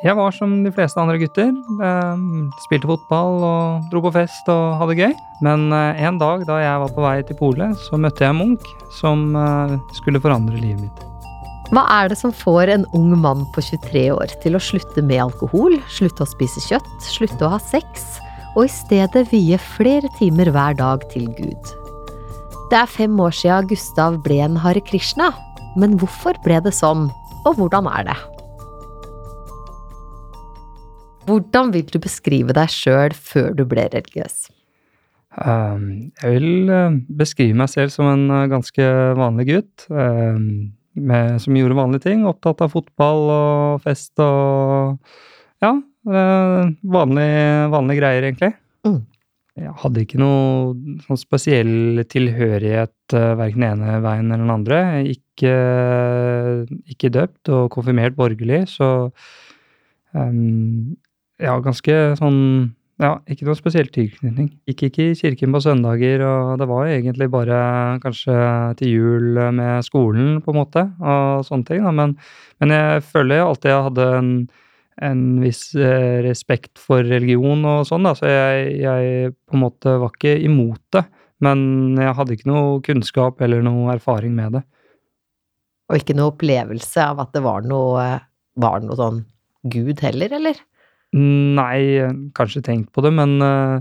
Jeg var som de fleste andre gutter. Eh, spilte fotball og dro på fest og hadde gøy. Men eh, en dag da jeg var på vei til polet, så møtte jeg Munch, som eh, skulle forandre livet mitt. Hva er det som får en ung mann på 23 år til å slutte med alkohol, slutte å spise kjøtt, slutte å ha sex, og i stedet vie flere timer hver dag til Gud? Det er fem år siden Gustav ble en Hare Krishna, men hvorfor ble det sånn, og hvordan er det? Hvordan vil du beskrive deg sjøl før du ble religiøs? Um, jeg vil uh, beskrive meg selv som en uh, ganske vanlig gutt. Um, med, som gjorde vanlige ting. Opptatt av fotball og fest og Ja, uh, vanlige, vanlige greier, egentlig. Mm. Jeg hadde ikke noe sånn spesiell tilhørighet verken den ene veien eller den andre. Ikke, ikke døpt og konfirmert borgerlig, så um, ja, ganske sånn Ja, ikke noe spesiell tilknytning. Gikk ikke i kirken på søndager, og det var egentlig bare kanskje til jul med skolen, på en måte, og sånne ting, da. Men, men jeg føler alltid jeg hadde en, en viss eh, respekt for religion og sånn, da, så jeg, jeg på en måte var ikke imot det. Men jeg hadde ikke noe kunnskap eller noe erfaring med det. Og ikke noe opplevelse av at det var noe, var noe sånn Gud heller, eller? Nei, kanskje tenkt på det, men uh,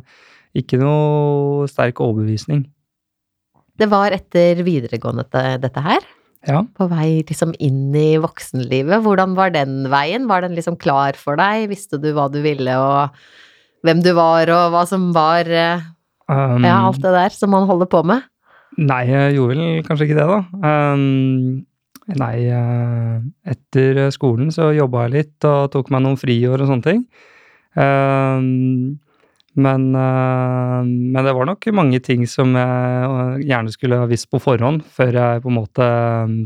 ikke noe sterk overbevisning. Det var etter videregående dette her? Ja. På vei liksom inn i voksenlivet. Hvordan var den veien? Var den liksom klar for deg? Visste du hva du ville, og hvem du var, og hva som var uh, um, Ja, alt det der som man holder på med? Nei, jeg gjorde vel kanskje ikke det, da. Um, Nei, eh, etter skolen så jobba jeg litt og tok meg noen friår og sånne ting. Eh, men, eh, men, det var nok mange ting som jeg gjerne skulle ha visst på forhånd, før jeg på en måte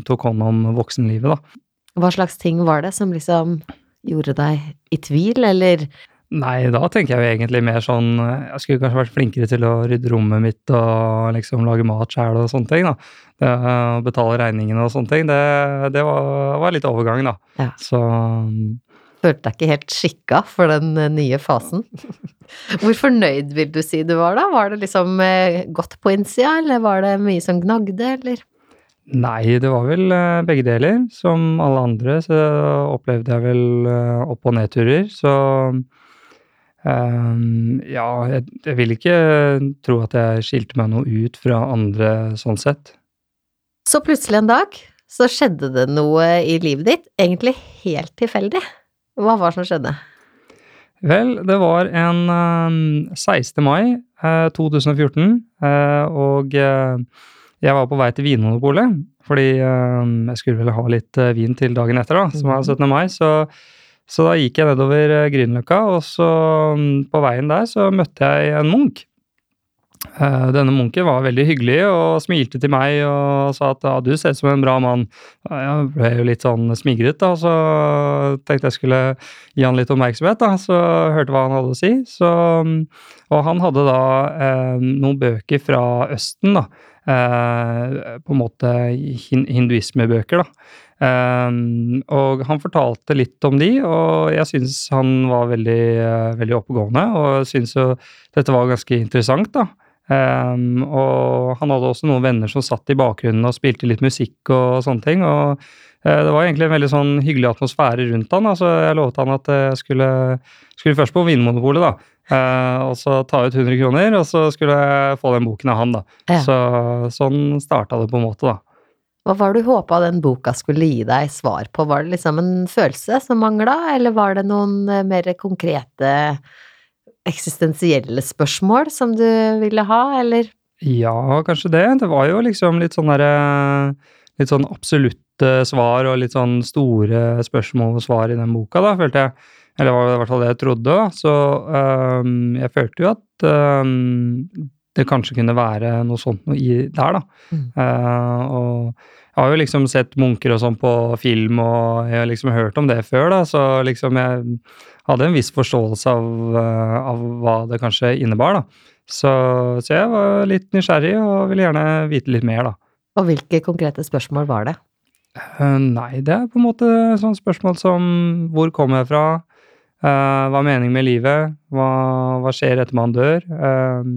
tok hånd om voksenlivet, da. Hva slags ting var det som liksom gjorde deg i tvil, eller Nei, da tenker jeg jo egentlig mer sånn Jeg skulle kanskje vært flinkere til å rydde rommet mitt og liksom lage mat sjæl og sånne ting, da. Det, betale regningene og sånne ting, det, det var, var, litt overgang, da. Ja. Så Følte deg ikke helt skikka for den eh, nye fasen. Hvor fornøyd vil du si du var, da? Var det liksom eh, godt på innsida, eller var det mye som gnagde, eller? Nei, det var vel eh, begge deler. Som alle andre så opplevde jeg vel opp- og nedturer, så Um, ja, jeg, jeg, vil ikke tro at jeg skilte meg noe ut fra andre sånn sett. Så plutselig en dag så skjedde det noe i livet ditt, egentlig helt tilfeldig. Hva var det som skjedde? Vel, det var en um, 16. mai eh, 2014, eh, og eh, jeg var på vei til Vinmonopolet, fordi jeg skulle vel ha litt vin til dagen etter, da, som var 17. Mhm. mai. så så da gikk jeg nedover eh, Grünerløkka, og så mm, på veien der så møtte jeg en munk. Eh, denne munken var veldig hyggelig og smilte til meg og sa at ja, du ser ut som en bra mann. Jeg ble jo litt sånn smigret, da, så tenkte jeg skulle gi han litt oppmerksomhet. da, Så hørte hva han hadde å si. Så, mm, og han hadde da eh, noen bøker fra Østen, da. Eh, på en måte hinduismebøker, da. Um, og han fortalte litt om de, og jeg syns han var veldig, uh, veldig oppegående. Og syns jo dette var ganske interessant, da. Um, og han hadde også noen venner som satt i bakgrunnen og spilte litt musikk og sånne ting. Og uh, det var egentlig en veldig sånn hyggelig atmosfære rundt han. Altså, jeg lovet han at jeg skulle, skulle først på Vinmonopolet, da. Uh, og så ta ut 100 kroner, og så skulle jeg få den boken av han, da. Ja. Så sånn starta det på en måte, da. Hva var det du håpa den boka skulle gi deg svar på? Var det liksom en følelse som mangla, eller var det noen eh, mer konkrete eksistensielle spørsmål som du ville ha, eller? Ja, kanskje det. Det var jo liksom litt sånn derre Litt sånn absolutte svar og litt sånn store spørsmål og svar i den boka, da, følte jeg. Eller det i hvert fall det jeg trodde. Så um, jeg følte jo at um, det kanskje kunne være noe sånt noe i der, da. Mm. Uh, og jeg har jo liksom sett munker og sånn på film, og jeg har liksom hørt om det før, da, så liksom jeg hadde en viss forståelse av, uh, av hva det kanskje innebar, da. Så, så, jeg var litt nysgjerrig og ville gjerne vite litt mer, da. Og hvilke konkrete spørsmål var det? Uh, nei, det er på en måte sånne spørsmål som hvor kommer jeg fra? Uh, hva er meningen med livet? Hva, hva skjer etter man dør? Eh,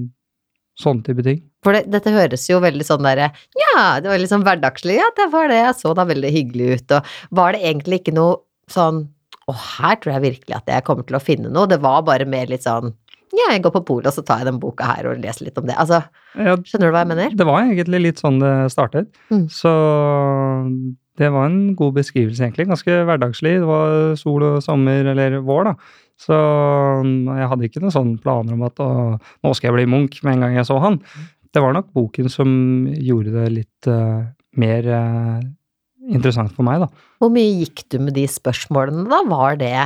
sånne type ting. For det, dette høres jo veldig sånn derre Ja, det var litt sånn hverdagslig. Ja, det var det. Jeg så da veldig hyggelig ut. Og var det egentlig ikke noe sånn Å, her tror jeg virkelig at jeg kommer til å finne noe. Det var bare mer litt sånn Ja, jeg går på polet, og så tar jeg den boka her og leser litt om det. Altså, Ja, skjønner du hva jeg mener? det var egentlig litt sånn det startet. Mm. Så det var en god beskrivelse, egentlig. Ganske hverdagslig. Det var sol og sommer, eller vår, da. Så mm, jeg hadde ikke noen sånne planer om at å, nå skal jeg bli Munch med en gang jeg så han. Det var nok boken som gjorde det litt uh, mer uh, interessant for meg, da. Hvor mye gikk du med de spørsmålene, da? Var det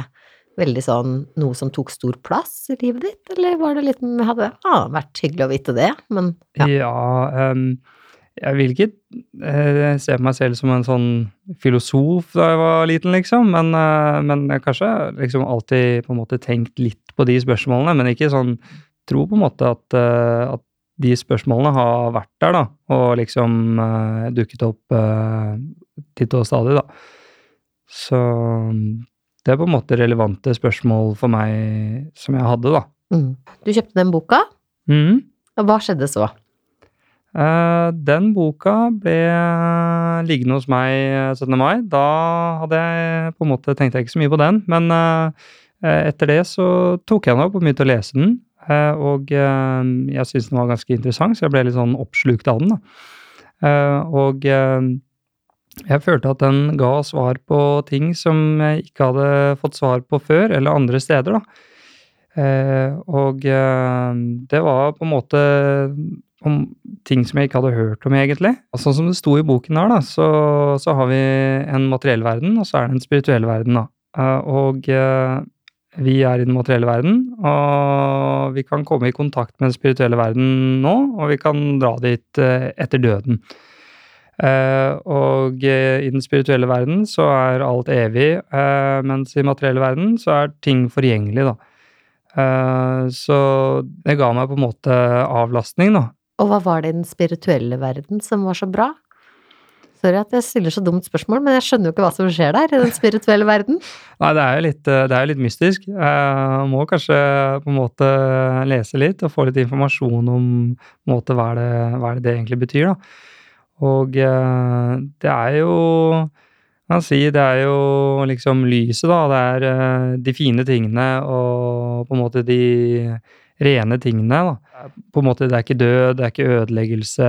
veldig sånn noe som tok stor plass i livet ditt, eller var det litt Hadde ah, vært hyggelig å vite det, men ja. Ja, ehm, jeg vil ikke eh, se på meg selv som en sånn filosof da jeg var liten, liksom, men, eh, men jeg kanskje liksom alltid på en måte tenkt litt på de spørsmålene, men ikke sånn Tro på en måte at, eh, at de spørsmålene har vært der, da, og liksom eh, dukket opp uh, titt og stadig, da. Så det er på en måte relevante spørsmål for meg som jeg hadde, da. Mm. Du kjøpte den boka, Mm. og hva skjedde så? Eh, den boka ble liggende hos meg eh, 17. mai. Da hadde jeg på en måte tenkte jeg ikke så mye på den, men eh, etter det så tok jeg den opp og begynte å lese den. eh, og eh, jeg syntes den var ganske interessant, så jeg ble litt sånn oppslukt av den. Eh, og eh, jeg følte at den ga svar på ting som jeg ikke hadde fått svar på før, eller andre steder, da. Eh, og eh, det var på en måte om ting som jeg ikke hadde hørt om, egentlig. Og Sånn som det sto i boken her, da, så, så har vi en materiell verden, og så er det en spirituell verden, da. Eh, og eh, vi er i den materielle verden, og vi kan komme i kontakt med den spirituelle verden nå, og vi kan dra dit eh, etter døden. Og i den spirituelle verden så er alt evig, mens i materielle verden så er ting forgjengelig, da. Så det ga meg på en måte avlastning, da. Og hva var det i den spirituelle verden som var så bra? Sorry at jeg stiller så dumt spørsmål, men jeg skjønner jo ikke hva som skjer der, i den spirituelle verden. Nei, det er jo litt, eh, er litt mystisk. Jeg må kanskje på en måte lese litt og få litt informasjon om måte, hva, det, hva det egentlig betyr, da. Og eh, det er jo kan jeg si, det er jo liksom lyset, da. Det er eh, de fine tingene og på en måte de rene tingene, da. På en måte, det er ikke død, det er ikke ødeleggelse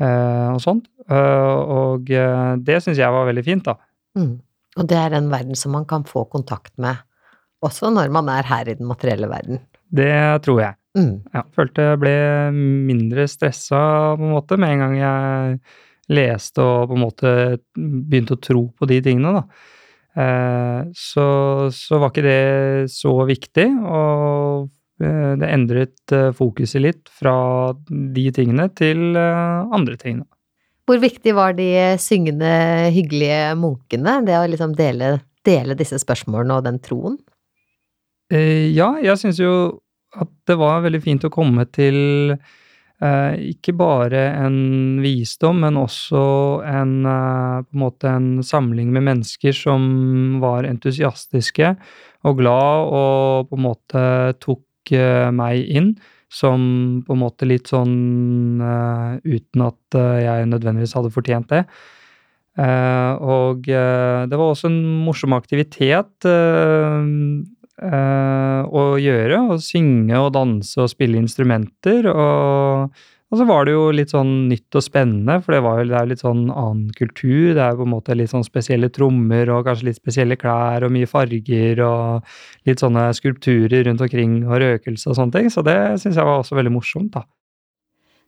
eh, og sånt. Eh, og eh, det syns jeg var veldig fint, da. Mm. Og det er en verden som man kan få kontakt med, også når man er her i den materielle verden. Det tror jeg. Mm. Ja, følte jeg ble mindre stressa på en måte med en gang jeg leste og på en måte begynte å tro på de tingene, da. Eh, så, så var ikke det så viktig, og det endret eh, fokuset litt fra de tingene til eh, andre tingene. Hvor viktig var de syngende, hyggelige munkene, det å liksom dele, dele disse spørsmålene og den troen? Eh, ja, jeg syns jo at det var veldig fint å komme til eh, ikke bare en visdom, men også en eh, på en måte en samling med mennesker som var entusiastiske og glad og på en måte tok eh, meg inn. Som på en måte litt sånn uh, uten at eh, jeg nødvendigvis hadde fortjent det. Uh, og eh, det var også en morsom aktivitet eh, eh, å gjøre. Å synge og danse og spille instrumenter. Og, og så var det jo litt sånn nytt og spennende, for det, var jo, det er jo litt sånn annen kultur. Det er jo på en måte litt sånn spesielle trommer og kanskje litt spesielle klær og mye farger og litt sånne skulpturer rundt omkring og røkelse og sånne ting. Så det syns jeg var også veldig morsomt, da.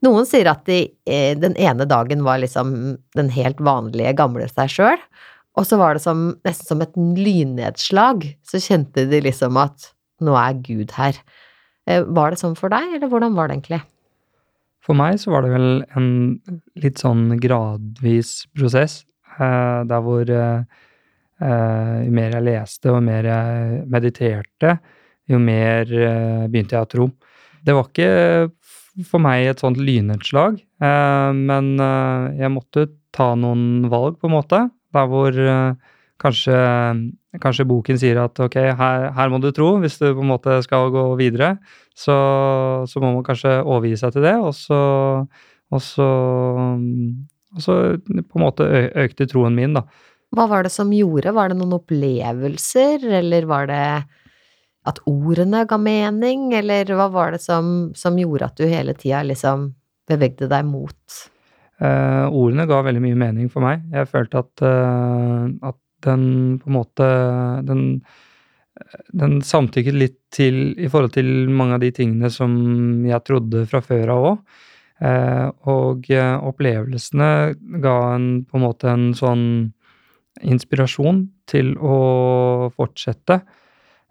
Noen sier at de, eh, den ene dagen var liksom den helt vanlige gamle seg sjøl, og så var det som, nesten som et lynnedslag, så kjente de liksom at nå er Gud her. Eh, Var det sånn for deg, eller hvordan var det egentlig? For meg så var det vel en litt sånn gradvis prosess, eh, der hvor eh, eh, jo mer jeg leste og mer jeg mediterte, jo mer eh, begynte jeg å tro. Det var ikke for meg et sånt lynnedslag, eh, men eh, jeg måtte ta noen valg, på en måte, der hvor kanskje, kanskje boken sier at ok, her, her, må du tro hvis du på en måte skal gå videre. Så, så må man kanskje overgi seg til det, og så, og så, og så på en måte økte troen min, da. Hva var det som gjorde? Var det noen opplevelser, eller var det at ordene ga mening, eller hva var det som, som gjorde at du hele tida liksom bevegde deg mot Eh, Ordene ga veldig mye mening for meg. Jeg følte at, uh, at den på en måte Den, den samtykket litt til i forhold til mange av de tingene som jeg trodde fra før av òg. Eh, og opplevelsene ga en på en måte en sånn inspirasjon til å fortsette.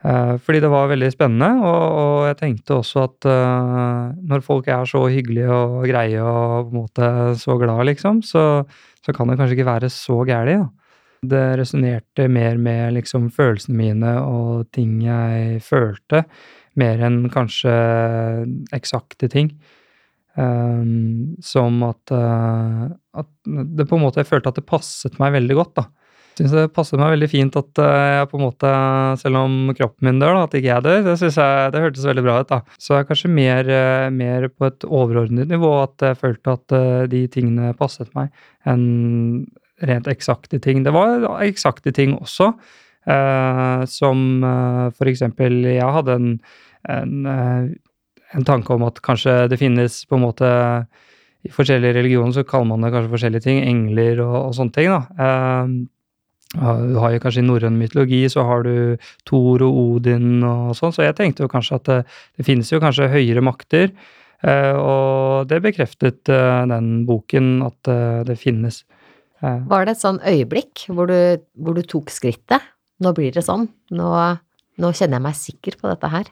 Eh, fordi det var veldig spennende, og, og jeg tenkte også at eh, når folk er så hyggelige og greie og på en måte så glad, liksom, så, så kan det kanskje ikke være så gærent. Det resonnerte mer med liksom følelsene mine og ting jeg følte, mer enn kanskje eksakte ting. Um, som at, uh, at det på en måte Jeg følte at det passet meg veldig godt, da syns det passet meg veldig fint at uh, jeg på en måte, selv om kroppen min dør, da, at ikke jeg dør. Det synes jeg, det hørtes veldig bra ut. da. Så jeg er kanskje mer, uh, mer, på et overordnet nivå at jeg følte at de tingene passet meg, enn rent eksakte ting. Det var eksakte ting også, eh, som eh, for eksempel Jeg hadde en, en, en tanke om at kanskje det finnes på en måte i forskjellige religioner så kaller man det kanskje forskjellige ting, engler og, og sånne ting. da. Eh, du har jo kanskje I norrøn mytologi så har du Thor og Odin og sånn, så jeg tenkte jo kanskje at det, det finnes jo kanskje høyere makter. Eh, og det bekreftet eh, den boken at eh, det finnes. Var det et sånn øyeblikk hvor du, hvor du tok skrittet? Nå blir det sånn. Nå, nå, kjenner jeg meg sikker på dette her.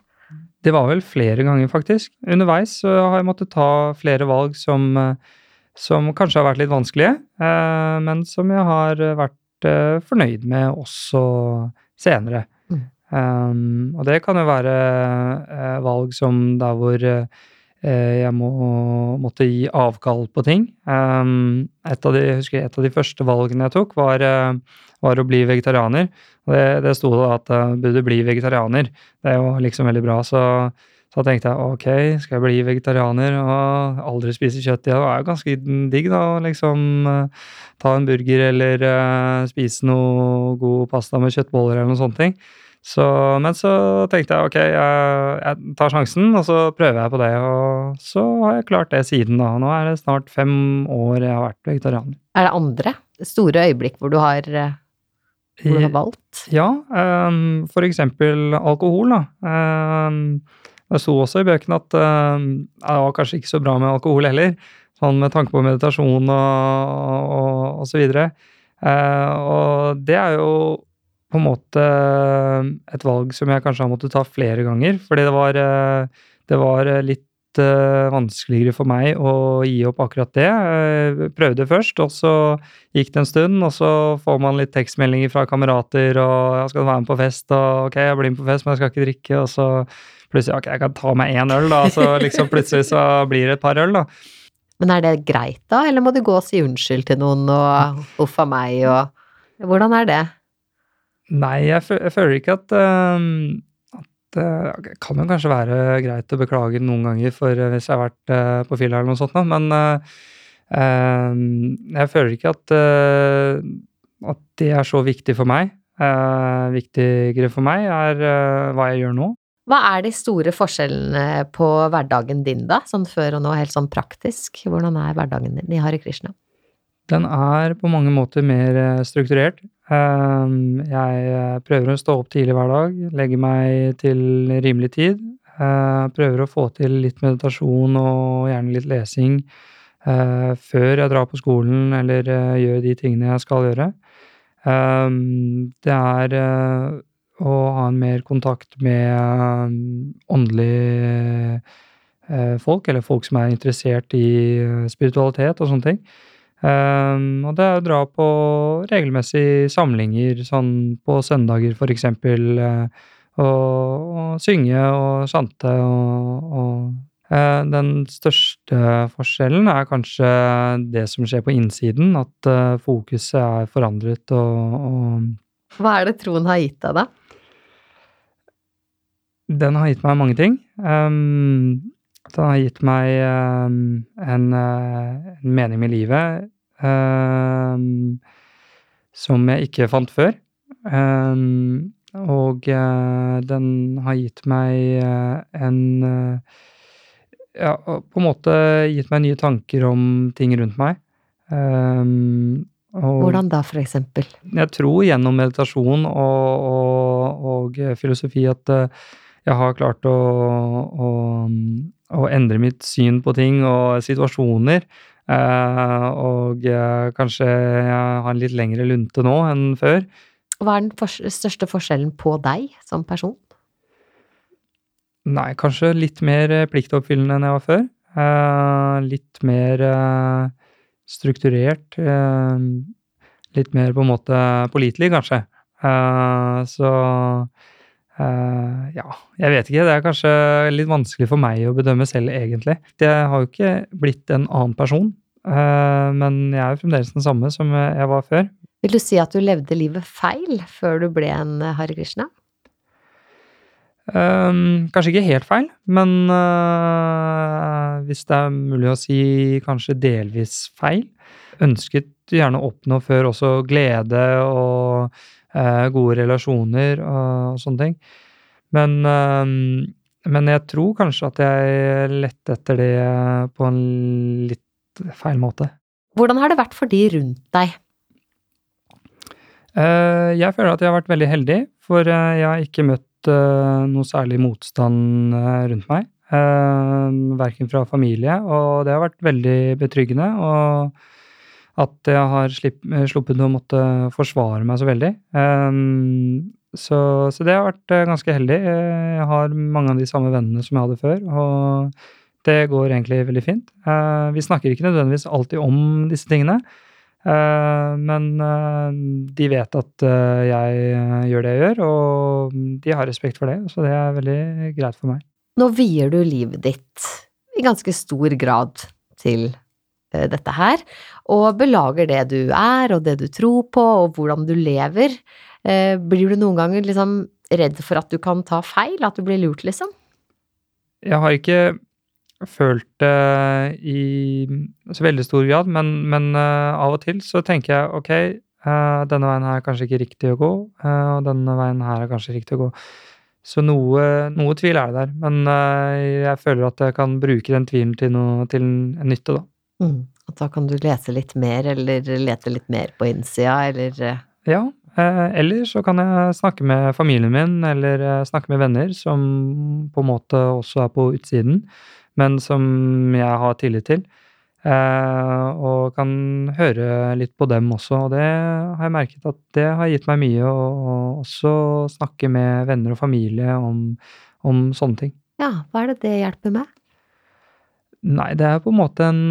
Det var vel flere ganger, faktisk. Underveis så har jeg måttet ta flere valg som, som kanskje har vært litt vanskelige, men som jeg har vært uh, fornøyd med også senere. Mm. Um, og det kan jo være valg som der hvor jeg må, måtte gi avkall på ting. Um, et, av de, husker, et av de første valgene jeg tok, var, var å bli vegetarianer. Det, det sto da at jeg burde bli vegetarianer. Det var liksom veldig bra. Så så tenkte jeg ok, skal jeg bli vegetarianer og aldri spise kjøtt? Det er jo ganske digg, da, å liksom ta en burger eller spise noe god pasta med kjøttboller eller noen sånne ting. Så, men så tenkte jeg ok, jeg, jeg, tar sjansen, og så prøver jeg på det. Og så har jeg klart det siden, da. Nå er det snart fem år jeg har vært vegetarianer. Er det andre store øyeblikk hvor du har, eh, hvor du har valgt? Ja, um, for eksempel alkohol, da. Um, det sto også i bøkene at um, det var kanskje ikke så bra med alkohol heller, sånn med tanke på meditasjon og, og, og så videre. Uh, og det er jo på en måte et valg som jeg kanskje har måttet ta flere ganger, fordi det var, uh, det var litt vanskeligere for meg å gi opp akkurat det. Jeg prøvde først, og så gikk det en stund, og så får man litt tekstmeldinger fra kamerater og 'jeg skal være med på fest', og 'ok, jeg blir med på fest, men jeg skal ikke drikke', og så plutselig ok, jeg kan ta meg én øl, da, så liksom plutselig så blir det et par øl, da. Men er det greit, da, eller må du gå og si unnskyld til noen og uff a meg og Hvordan er det? Nei, jeg, jeg føler ikke at, uh, at uh, Det kan jo kanskje være greit å beklage noen ganger for uh, hvis jeg har vært uh, på fylla eller noe sånt, men jeg føler ikke at, at det er så viktig for meg. viktigere for meg er hva jeg gjør nå. Hva er de store forskjellene på hverdagen din, da, sånn før og nå, helt sånn praktisk? Hvordan er hverdagen din i Hare Krishna? Den er på mange måter mer eh, strukturert. Ehm, jeg eh, prøver å stå opp tidlig hver dag, legge meg til rimelig tid. Eh, prøver å få til litt meditasjon og gjerne litt lesing før jeg drar på skolen eller gjør de tingene jeg skal gjøre. Ehm, det er å ha en mer kontakt med åndelige eh, folk, eller folk som er interessert i eh, spiritualitet og sånne ting. Um, og det er å dra på regelmessige samlinger, sånn på søndager for eksempel, uh, og, og, synge og chante og, og uh, Den største forskjellen er kanskje det som skjer på innsiden, at uh, fokuset er forandret og, og Hva er det troen har gitt deg, da? Den har gitt meg mange ting. Um, den har gitt meg um, en, uh, en, mening med livet um, som jeg ikke fant før. og uh, den har gitt meg uh, en Ja, på en måte gitt meg nye tanker om ting rundt meg. Og Hvordan da, for eksempel? Jeg tror gjennom meditasjon og, og, og filosofi at jeg har klart å, å, å, endre mitt syn på ting og situasjoner. Eh, og jeg, kanskje jeg har en litt lengre lunte nå enn før. Hva er den for største forskjellen på deg som person? Nei, kanskje litt mer pliktoppfyllende enn jeg var før. Eh, litt mer eh, strukturert. Eh, litt mer på en måte pålitelig, kanskje. Eh, så Uh, ja, jeg vet ikke. Det er kanskje litt vanskelig for meg å bedømme selv, egentlig. Jeg har jo ikke blitt en annen person, uh, men jeg er jo fremdeles den samme som jeg var før. Vil du si at du levde livet feil før du ble en Hare Krishna? Um, kanskje ikke helt feil, men uh, hvis det er mulig å si kanskje delvis feil. Ønsket gjerne å oppnå før også glede og Eh, gode relasjoner og sånne ting. Men, eh, men jeg tror kanskje at jeg lette etter det på en litt feil måte. Hvordan har det vært for de rundt deg? Eh, jeg føler at jeg har vært veldig heldig, for jeg har ikke møtt noe særlig motstand rundt meg. Verken fra familie, og det har vært veldig betryggende. og at jeg har slipp, eh, sluppet å måtte forsvare meg så veldig. Um, så, så, det har vært eh, ganske heldig. Eh, jeg har mange av de samme vennene som jeg hadde før, og det går egentlig veldig fint. Vi snakker ikke nødvendigvis alltid om disse tingene, men de vet at jeg gjør det jeg gjør, og de har respekt for det, så det er veldig greit for meg. Nå vier du livet ditt i ganske stor grad til dette her, og belager det du er, og det du tror på, og hvordan du lever. Eh, blir du noen ganger liksom redd for at du kan ta feil, at du blir lurt, liksom? Jeg har ikke følt det i så veldig stor grad, men, men uh, av og til så tenker jeg ok, denne veien her er kanskje ikke riktig å gå, og denne veien her er kanskje riktig å gå. Så noe, noe tvil er det der, men jeg føler at jeg kan bruke den tvilen til, noe, til en nytte, da. Mm. At da kan du lese litt mer, eller lete litt mer på innsida, eller eh? Ja. Eh, eller så kan jeg snakke med familien min, eller eh, snakke med venner som på en måte også er på utsiden, men som jeg har tillit til. og kan høre litt på dem også, og det har jeg merket at det har gitt meg mye å også snakke med venner og familie om, om sånne ting. Ja, hva er det det hjelper med? Nei, det er på en måte en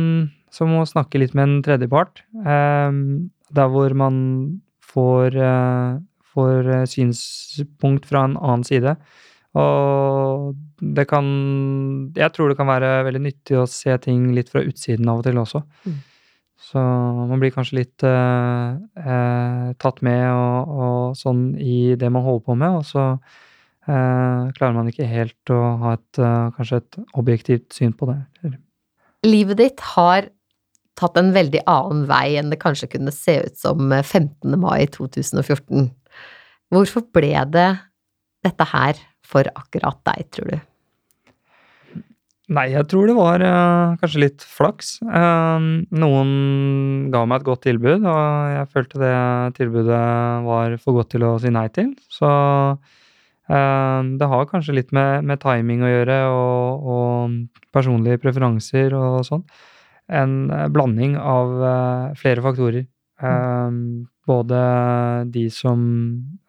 som å snakke litt med en tredjepart. Ehm, der hvor man får, eh, får eh, synspunkt fra en annen side. Og det kan Jeg tror det kan være veldig nyttig å se ting litt fra utsiden av og til også. Mm. Så man blir kanskje litt eh, eh, tatt med og, og, sånn i det man holder på med, og så eh, klarer man ikke helt å ha et kanskje et objektivt syn på det. Livet ditt har tatt en veldig annen vei enn det kanskje kunne se ut som 15. Eh, mai 2014. Hvorfor ble det dette her for akkurat deg, tror du? Nei, jeg tror det var uh, kanskje litt flaks. Uh, noen ga meg et godt tilbud, og jeg følte det tilbudet var for godt til å si nei til. Så det har kanskje litt med, med timing å gjøre, og, og personlige preferanser og sånn en eh, blanding av uh, flere faktorer. Um, både de som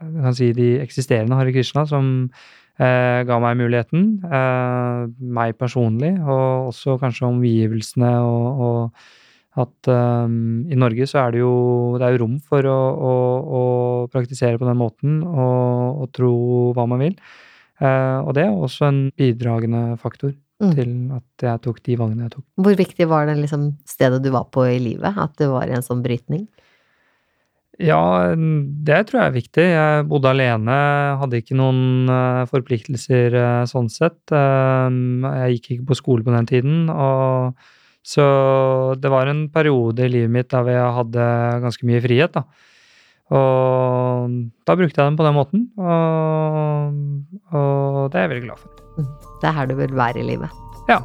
kan si de eksisterende Hare Krishna, som uh, ga meg muligheten, uh, meg personlig, og også kanskje omgivelsene og, og at um, i Norge så er det jo det er jo rom for å, å, å praktisere på den måten og, og, tro hva man vil. og det er også en bidragende faktor mm. til at jeg tok de valgene jeg tok. Hvor viktig var det liksom stedet du var på i livet? At du var i en sånn brytning? Ja, det tror jeg er viktig. Jeg bodde alene, hadde ikke noen eh, forpliktelser eh, sånn sett. Eh, jeg gikk ikke på skole på den tiden, og så det var en periode i livet mitt der jeg hadde ganske mye frihet, da. Og da brukte jeg den på den måten, og, og det er jeg veldig glad for. Det er her du vil være i livet. Ja.